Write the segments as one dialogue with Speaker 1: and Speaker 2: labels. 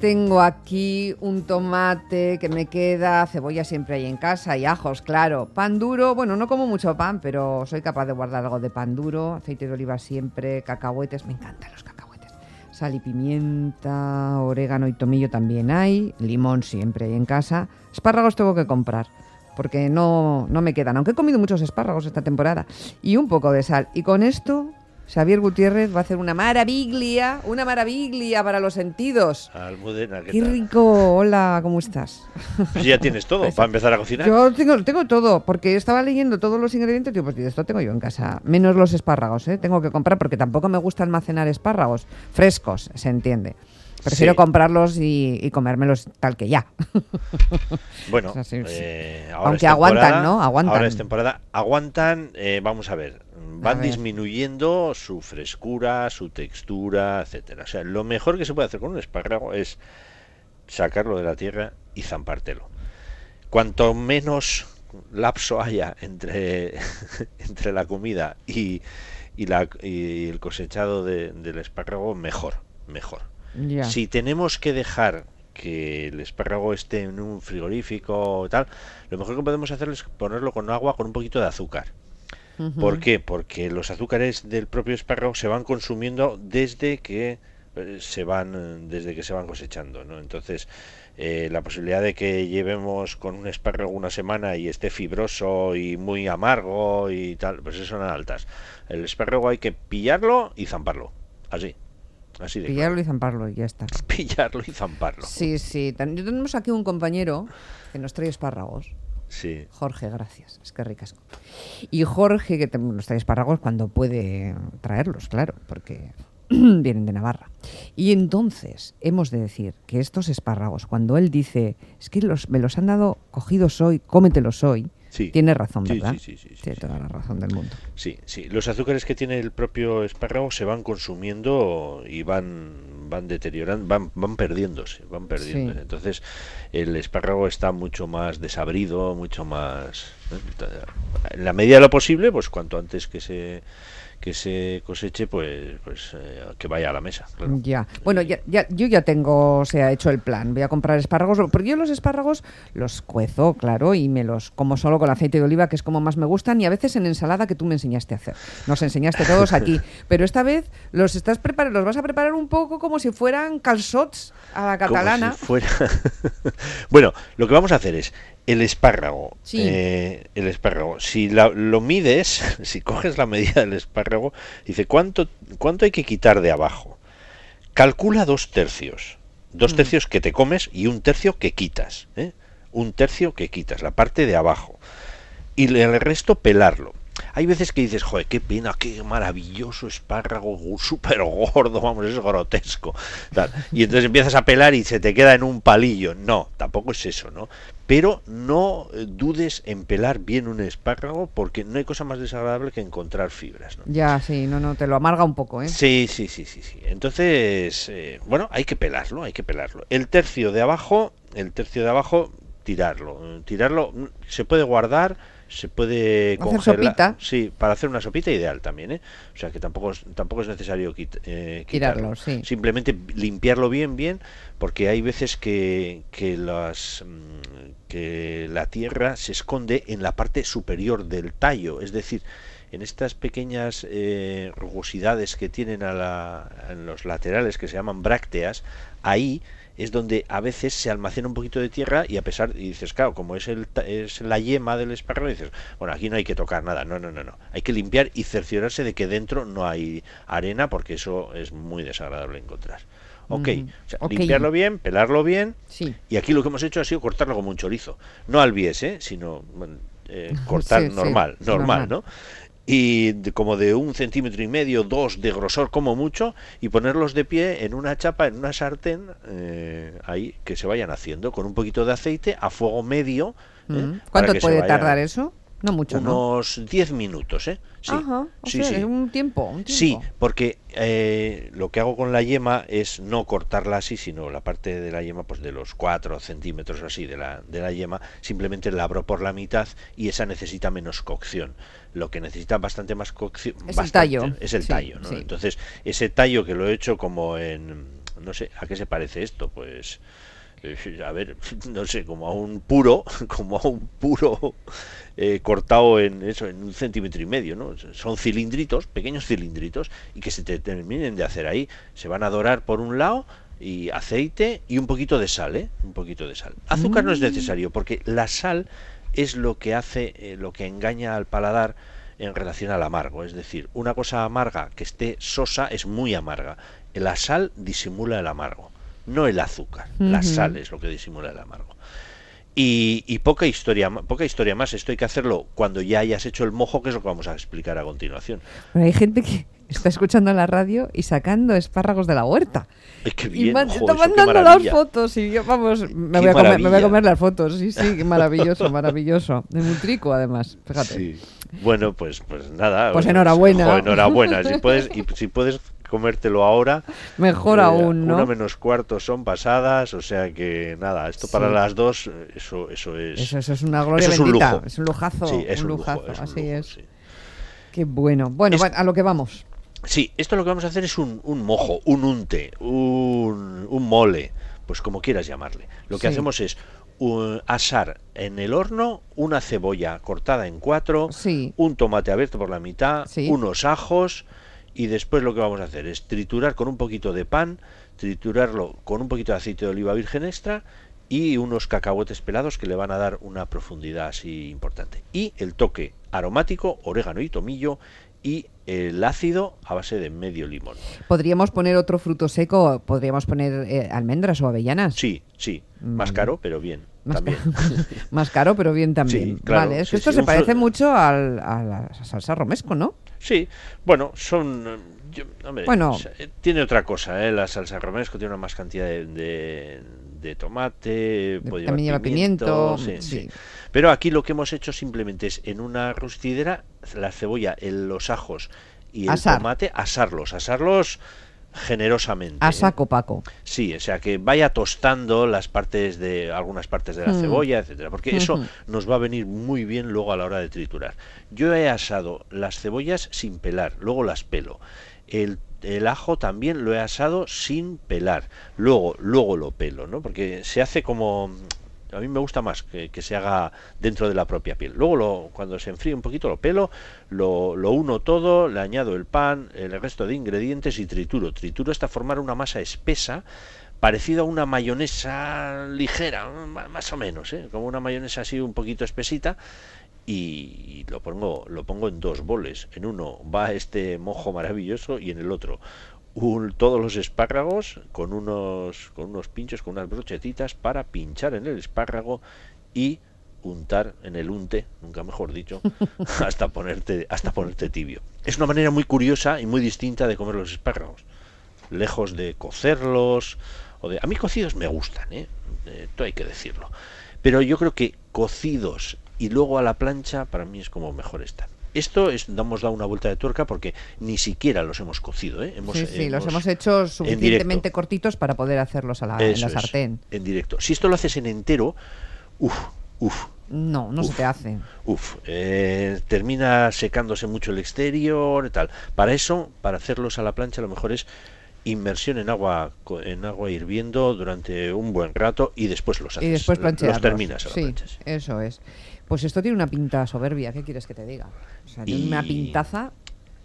Speaker 1: tengo aquí un tomate que me queda, cebolla siempre hay en casa y ajos, claro. Pan duro, bueno, no como mucho pan, pero soy capaz de guardar algo de pan duro. Aceite de oliva siempre, cacahuetes, me encantan los cacahuetes. Sal y pimienta, orégano y tomillo también hay. Limón siempre hay en casa. Espárragos tengo que comprar porque no, no me quedan, aunque he comido muchos espárragos esta temporada. Y un poco de sal. Y con esto Xavier Gutiérrez va a hacer una maravilla, una maravilla para los sentidos.
Speaker 2: Almudena, ¿qué,
Speaker 1: Qué
Speaker 2: tal?
Speaker 1: rico, hola, ¿cómo estás?
Speaker 2: Pues ya tienes todo para empezar a cocinar.
Speaker 1: Yo tengo, tengo todo, porque estaba leyendo todos los ingredientes y digo, pues esto tengo yo en casa, menos los espárragos, ¿eh? tengo que comprar porque tampoco me gusta almacenar espárragos frescos, se entiende. Prefiero
Speaker 2: Sí.
Speaker 1: comprarlos y, y comérmelos tal que ya.
Speaker 2: Bueno,
Speaker 1: O sea, sí, sí.
Speaker 2: eh, ahora
Speaker 1: Aunque
Speaker 2: es
Speaker 1: aguantan, ¿no? Aguantan.
Speaker 2: Ahora es temporada. Aguantan, eh, vamos a ver, van
Speaker 1: ver.
Speaker 2: disminuyendo su frescura, su textura, etcétera. O sea, lo mejor que se puede hacer con un espárrago es sacarlo de la tierra y zampártelo. Cuanto menos lapso haya entre, entre la comida y, y, la, y el cosechado de- del espárrago, mejor, mejor. Si tenemos que dejar que el espárrago esté en un frigorífico o tal, lo mejor que podemos hacer es ponerlo con agua con un poquito de azúcar. ¿Por qué? Porque los azúcares del propio espárrago se van consumiendo desde que eh, se van desde que se van cosechando, ¿no? Entonces, eh, la posibilidad de que llevemos con un espárrago una semana y esté fibroso y muy amargo y tal, pues eso son altas. El espárrago hay que pillarlo y zamparlo. Así. Así de claro.
Speaker 1: Pillarlo y zamparlo y ya está.
Speaker 2: pillarlo y zamparlo.
Speaker 1: Sí, sí. Ten- Tenemos aquí un compañero que nos trae espárragos.
Speaker 2: Sí.
Speaker 1: Jorge, gracias. Es que ricas. Y Jorge, que nos trae espárragos cuando puede traerlos, claro, porque vienen de Navarra. Y entonces, hemos de decir que estos espárragos, cuando él dice, es que los, me los han dado cogidos hoy, cómetelos hoy,
Speaker 2: Sí.
Speaker 1: tiene razón, ¿verdad?
Speaker 2: sí, sí, sí,
Speaker 1: tiene toda la razón del mundo.
Speaker 2: Sí, sí. Los azúcares que tiene el propio espárrago se van consumiendo y van van deteriorando, van van perdiéndose, van perdiéndose. Entonces el espárrago está mucho más desabrido, mucho más. En la medida de lo posible, pues cuanto antes que se que se coseche, pues pues eh, que vaya a la mesa. claro.
Speaker 1: Ya. Bueno, ya, ya- yo ya tengo, o sea, hecho el plan. Voy a comprar espárragos, porque yo los espárragos los cuezo, claro, y me los como solo con aceite de oliva, que es como más me gustan, y a veces en ensalada que tú me enseñaste a hacer. Nos enseñaste todos aquí. Pero esta vez los estás preparando, los vas a preparar un poco como si fueran calzots a la
Speaker 2: Como
Speaker 1: catalana.
Speaker 2: si fuera. bueno, lo que vamos a hacer es el espárrago.
Speaker 1: Sí.
Speaker 2: eh, el espárrago. Si la- lo mides, si coges la medida del espárrago, dice cuánto cuánto hay que quitar de abajo. Calcula dos tercios. Dos
Speaker 1: Mm.
Speaker 2: tercios que te comes y un tercio que quitas. ¿eh? Un tercio que quitas, la parte de abajo. Y el resto pelarlo. Hay veces que dices, joder, qué pena, qué maravilloso espárrago, súper gordo, vamos, es grotesco. tal. Y entonces empiezas a pelar y se te queda en un palillo. No, tampoco es eso, ¿no? Pero no dudes en pelar bien un espárrago porque no hay cosa más desagradable que encontrar fibras, ¿no?
Speaker 1: Ya, sí, no, no, te lo amarga un poco, ¿eh?
Speaker 2: Sí, sí, sí, sí, sí. Entonces, eh, bueno, hay que pelarlo, hay que pelarlo. El tercio de abajo, el tercio de abajo, tirarlo. Tirarlo mm, se puede guardar, se puede
Speaker 1: Hacer
Speaker 2: congelar.
Speaker 1: sopita.
Speaker 2: Sí, para hacer una sopita ideal también, ¿eh? O sea que tampoco es, tampoco es necesario quit- eh,
Speaker 1: Tirarlo, sí.
Speaker 2: Simplemente limpiarlo bien, bien, porque hay veces que, que las mm, que la tierra se esconde en la parte superior del tallo, es decir, en estas pequeñas eh, rugosidades que tienen a la- en los laterales que se llaman brácteas, ahí es donde a veces se almacena un poquito de tierra y a pesar y dices claro como es el es la yema del espárrago dices bueno aquí no hay que tocar nada no no no no hay que limpiar y cerciorarse de que dentro no hay arena porque eso es muy desagradable encontrar ok, o sea,
Speaker 1: Ok.
Speaker 2: limpiarlo bien pelarlo bien
Speaker 1: Sí.
Speaker 2: y aquí lo que hemos hecho ha sido cortarlo como un chorizo. No al bies, ¿eh? sino bueno, eh, cortar
Speaker 1: Sí, sí,
Speaker 2: normal, normal,
Speaker 1: normal.
Speaker 2: ¿no? Y de- como de un centímetro y medio, dos de grosor como mucho, y ponerlos de pie en una chapa, en una sartén, eh, ahí, que se vayan haciendo, con un poquito de aceite, a fuego medio. ¿eh?
Speaker 1: Mm. ¿Cuánto puede tardar eso? No mucho, ¿no?
Speaker 2: Unos 10 minutos, ¿eh? Sí,
Speaker 1: Ajá, o
Speaker 2: sí,
Speaker 1: sea,
Speaker 2: sí.
Speaker 1: un tiempo, un
Speaker 2: Sí, porque eh, lo que hago con la yema es no cortarla así, sino la parte de la yema, pues de los 4 centímetros así de la, de la yema, simplemente la abro por la mitad y esa necesita menos cocción. Lo que necesita bastante más cocción
Speaker 1: Es el tallo.
Speaker 2: es el
Speaker 1: Sí,
Speaker 2: tallo, ¿no? Entonces, ese tallo que lo he hecho como en no sé, ¿a qué se parece esto? Pues a ver, no sé, como a un puro, como a un puro eh, cortado en eso, en un centímetro y medio, ¿no? Son cilindritos, pequeños cilindritos, y que se te terminen de hacer ahí. Se van a dorar por un lado y aceite y un poquito de sal, ¿eh? Un poquito de sal. Azúcar no es mm. necesario porque la sal es lo que hace, eh, lo que engaña al paladar en relación al amargo. Es decir, una cosa amarga que esté sosa es muy amarga. La sal disimula el amargo, no el azúcar. La sal es lo que disimula el amargo. Y, poca historia poca historia más esto hay que hacerlo cuando ya hayas hecho el mojo que es lo que vamos a explicar a continuación.
Speaker 1: Hay gente que está escuchando la radio y sacando espárragos de la huerta.
Speaker 2: Qué bien,
Speaker 1: y está mandando las fotos y yo vamos me voy, a comer, las fotos sí sí qué maravilloso maravilloso. De Mutrico además fíjate.
Speaker 2: Bueno pues pues nada
Speaker 1: pues enhorabuena.
Speaker 2: enhorabuena. Si puedes y si puedes comértelo ahora.
Speaker 1: Mejor eh, aún, ¿no?
Speaker 2: Una menos cuarto son pasadas, o sea que nada, esto para las dos, eso, eso es.
Speaker 1: Eso, es una gloria
Speaker 2: eso
Speaker 1: bendita.
Speaker 2: Es un, lujo.
Speaker 1: es un lujazo.
Speaker 2: Sí, es
Speaker 1: un,
Speaker 2: lujazo,
Speaker 1: así es. Qué bueno. Bueno, a lo que vamos.
Speaker 2: Sí, esto lo que vamos a hacer es un, un mojo, un unte, un, un, mole, pues como quieras llamarle. Lo que hacemos es asar en el horno una cebolla cortada en cuatro, un tomate abierto por la mitad, unos ajos, y después lo que vamos a hacer es triturar con un poquito de pan, triturarlo con un poquito de aceite de oliva virgen extra y unos cacahuetes pelados que le van a dar una profundidad así importante. Y el toque aromático, orégano y tomillo y el ácido a base de medio limón.
Speaker 1: ¿Podríamos poner otro fruto seco? ¿Podríamos poner eh, almendras o avellanas?
Speaker 2: Sí, sí. Más caro, pero bien.
Speaker 1: Más,
Speaker 2: también.
Speaker 1: más caro, pero bien también. vale, es que esto se parece mucho a la salsa romesco, ¿no?
Speaker 2: Sí, bueno, son... bueno, tiene otra cosa, ¿eh? la salsa romesco tiene una más cantidad de, de, tomate,
Speaker 1: también lleva pimiento,
Speaker 2: sí, Pero aquí lo que hemos hecho simplemente es en una rustidera la cebolla, los ajos y el tomate, asarlos, asarlos generosamente.
Speaker 1: A ¿eh? saco, Paco.
Speaker 2: Sí, o sea, que vaya tostando las partes de algunas partes de la mm. cebolla, etcétera, porque eso nos va a venir muy bien luego a la hora de triturar. Yo he asado las cebollas sin pelar, luego las pelo. El, el ajo también lo he asado sin pelar, luego luego lo pelo, ¿no? Porque se hace como a mí me gusta más que, se haga dentro de la propia piel. Luego, cuando se enfríe un poquito, lo pelo, lo, lo, uno todo, le añado el pan, el resto de ingredientes y trituro. Trituro hasta formar una masa espesa parecido a una mayonesa ligera, más o menos, ¿eh? como una mayonesa así un poquito espesita. Y lo pongo, lo pongo en dos boles. En uno va este mojo maravilloso y en el otro todos los espárragos con unos, con unos pinchos, con unas brochetitas para pinchar en el espárrago y untar en el unte, nunca mejor dicho, hasta ponerte, hasta ponerte tibio. Es una manera muy curiosa y muy distinta de comer los espárragos. Lejos de cocerlos, o de. A mí cocidos me gustan, ¿eh? Esto hay que decirlo. Pero yo creo que cocidos y luego a la plancha, para mí es como mejor están. Esto es, damos una vuelta de tuerca porque ni siquiera los hemos cocido. ¿eh?
Speaker 1: Hemos, sí, sí, los hemos hecho suficientemente cortitos para poder hacerlos a la, en la sartén.
Speaker 2: en directo. Si esto lo haces en entero, uff, uff.
Speaker 1: No, no se te hace.
Speaker 2: Uf, eh, termina secándose mucho el exterior y tal. Para eso, para hacerlos a la plancha, lo mejor es inmersión en agua en agua hirviendo durante un buen rato y después los haces.
Speaker 1: Y después
Speaker 2: Los terminas a la
Speaker 1: sí, Eso es. Pues esto tiene una pinta soberbia, ¿qué quieres que te diga? O sea, tiene una pintaza.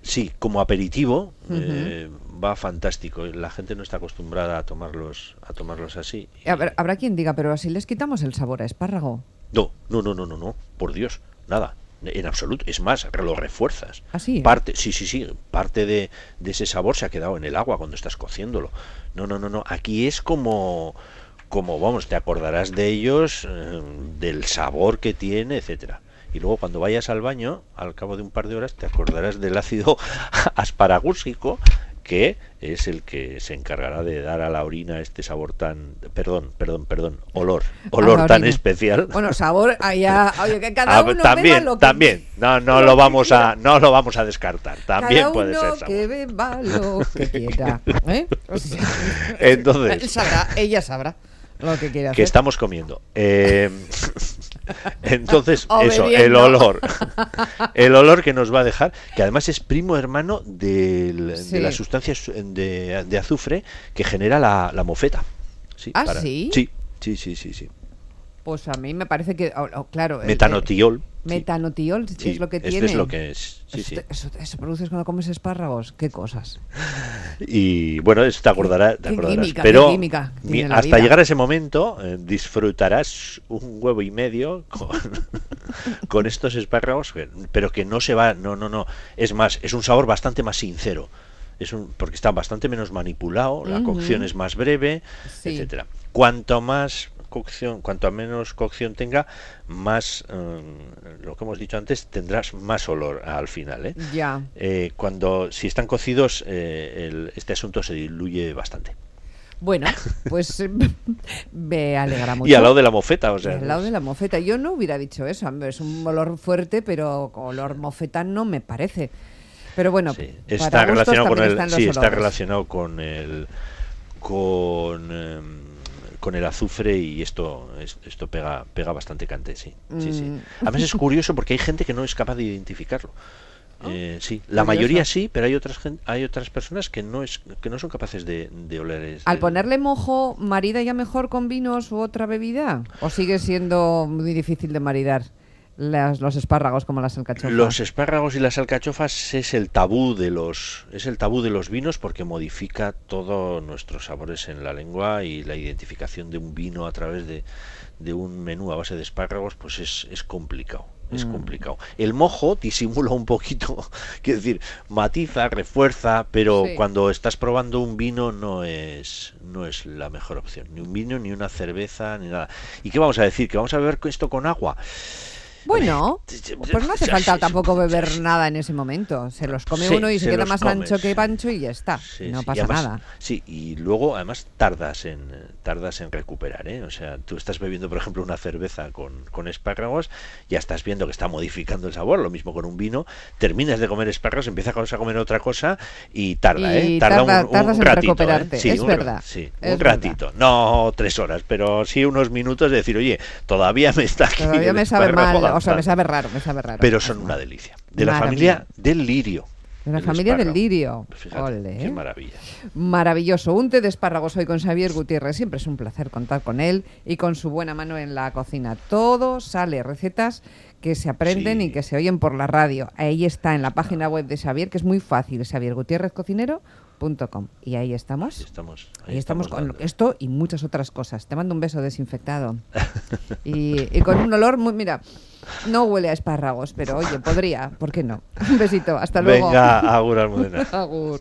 Speaker 2: Sí, como aperitivo eh, va fantástico. La gente no está acostumbrada a tomarlos, a tomarlos así.
Speaker 1: Habrá quien diga, pero así les quitamos el sabor a espárrago.
Speaker 2: No, no, no, no, no, no. Por Dios, nada. En absoluto. Es más, lo refuerzas.
Speaker 1: Así.
Speaker 2: ¿Ah, parte, sí, sí, sí. Parte de, de ese sabor se ha quedado en el agua cuando estás cociéndolo. No, no, no, no. Aquí es como como vamos, te acordarás de ellos, eh, del sabor que tiene, etcétera. Y luego cuando vayas al baño, al cabo de un par de horas, te acordarás del ácido asparagúsico, que es el que se encargará de dar a la orina este sabor tan, perdón, perdón, perdón, olor, olor tan especial.
Speaker 1: Bueno, sabor, allá, oye, que cada ah, uno
Speaker 2: también,
Speaker 1: lo que,
Speaker 2: también, no, no lo, vamos a, no lo vamos a descartar, también puede ser sabor.
Speaker 1: que beba lo que quiera, ¿eh?
Speaker 2: Entonces,
Speaker 1: él sabrá, ella sabrá lo que quiere hacer.
Speaker 2: Que estamos comiendo. Eh, Entonces, eso, el olor. El olor que nos va a dejar, que además es primo hermano del-
Speaker 1: Sí.
Speaker 2: de las sustancias de, de azufre que genera la, la mofeta. Sí,
Speaker 1: ¿Ah, sí?
Speaker 2: Sí, sí, sí, sí. sí.
Speaker 1: Pues a mí me parece que, oh, oh, claro.
Speaker 2: Metanotiol.
Speaker 1: el-. Metanotiol
Speaker 2: Sí,
Speaker 1: es lo que tiene.
Speaker 2: es lo que es. Sí,
Speaker 1: eso,
Speaker 2: sí.
Speaker 1: eso, eso produces cuando comes espárragos. ¿Qué cosas?
Speaker 2: Y bueno, eso te acordarás. te
Speaker 1: qué
Speaker 2: acordarás.
Speaker 1: química,
Speaker 2: Pero
Speaker 1: química
Speaker 2: mi- hasta
Speaker 1: vida.
Speaker 2: llegar a ese momento eh, disfrutarás un huevo y medio con, con estos espárragos, pero que no se va. No, no, no. Es más, es un sabor bastante más sincero. Es un, porque está bastante menos manipulado, la cocción es más breve,
Speaker 1: Sí.
Speaker 2: etcétera. Cuanto más cocción, cuanto menos cocción tenga, más eh, lo que hemos dicho antes, tendrás más olor al final, ¿eh?
Speaker 1: Ya.
Speaker 2: Eh, cuando si están cocidos eh, el- este asunto se diluye bastante
Speaker 1: Bueno, pues me alegra mucho.
Speaker 2: y al lado de la mofeta o
Speaker 1: Y
Speaker 2: sea
Speaker 1: al lado de la mofeta. Yo no hubiera dicho eso. Es un olor fuerte, pero olor mofeta no me parece. Pero bueno,
Speaker 2: sí, está relacionado con el sí está relacionado con el con em, con el azufre y esto es- esto pega pega bastante cante sí sí sí
Speaker 1: Mm.
Speaker 2: además es curioso porque hay gente que no es capaz de identificarlo Eh, sí, la
Speaker 1: curioso.
Speaker 2: mayoría sí, pero hay otras hay otras personas que no es que no son capaces de, de oler.
Speaker 1: Al ponerle mojo, ¿marida ya mejor con vinos u otra bebida? ¿O sigue siendo muy difícil de maridar las- los espárragos como las alcachofas?
Speaker 2: Los espárragos y las alcachofas es el tabú de los es el tabú de los vinos porque modifica todos nuestros sabores en la lengua y la identificación de un vino a través de, de un menú a base de espárragos pues es, es complicado. Es
Speaker 1: Mm.
Speaker 2: complicado. El mojo disimula un poquito, quiero decir, matiza, refuerza, pero
Speaker 1: Sí.
Speaker 2: cuando estás probando un vino no es no es la mejor opción. Ni un vino, ni una cerveza, ni nada. ¿Y qué vamos a decir? ¿Que vamos a beber esto con agua?
Speaker 1: Bueno, pues no hace falta tampoco beber nada en ese momento. Se los come
Speaker 2: Sí,
Speaker 1: uno y se,
Speaker 2: se
Speaker 1: queda más ancho que pancho y ya está.
Speaker 2: Sí,
Speaker 1: no pasa
Speaker 2: además-
Speaker 1: nada.
Speaker 2: Sí, y luego además tardas en tardas en recuperar, ¿eh? O sea, tú estás bebiendo, por ejemplo, una cerveza con, con espárragos, ya estás viendo que está modificando el sabor, lo mismo con un vino, terminas de comer espárragos, empiezas a comer otra cosa y tarda,
Speaker 1: Y
Speaker 2: ¿eh? Tarda
Speaker 1: tarda-
Speaker 2: un, un ratito, ¿eh? Sí,
Speaker 1: es
Speaker 2: un
Speaker 1: verdad,
Speaker 2: Sí,
Speaker 1: es
Speaker 2: un
Speaker 1: verdad.
Speaker 2: ratito, no tres horas, pero sí unos minutos de decir, oye, todavía me está aquí
Speaker 1: Todavía me sabe mal, o sea, me
Speaker 2: avanzando".
Speaker 1: sabe raro, me sabe raro.
Speaker 2: Pero son una delicia. De la familia del lirio.
Speaker 1: De la familia del lirio.
Speaker 2: Fíjate,
Speaker 1: Ole,
Speaker 2: qué
Speaker 1: ¿eh?
Speaker 2: maravilla.
Speaker 1: Maravilloso. Un té de espárragos hoy con Xavier Gutiérrez. Siempre es un placer contar con él y con su buena mano en la cocina. Todo sale, recetas que se aprenden
Speaker 2: Sí.
Speaker 1: y que se oyen por la radio. Ahí está en la página web de Xavier, que es muy fácil, xaviergutierrezcocinero.com. Y ahí estamos.
Speaker 2: Ahí estamos.
Speaker 1: Ahí estamos con esto y muchas otras cosas. Te mando un beso desinfectado. y, y con un olor muy, mira, no huele a espárragos, pero oye, podría, ¿por qué no? Un besito, hasta luego.
Speaker 2: Venga, Agur Almudena.
Speaker 1: Agur.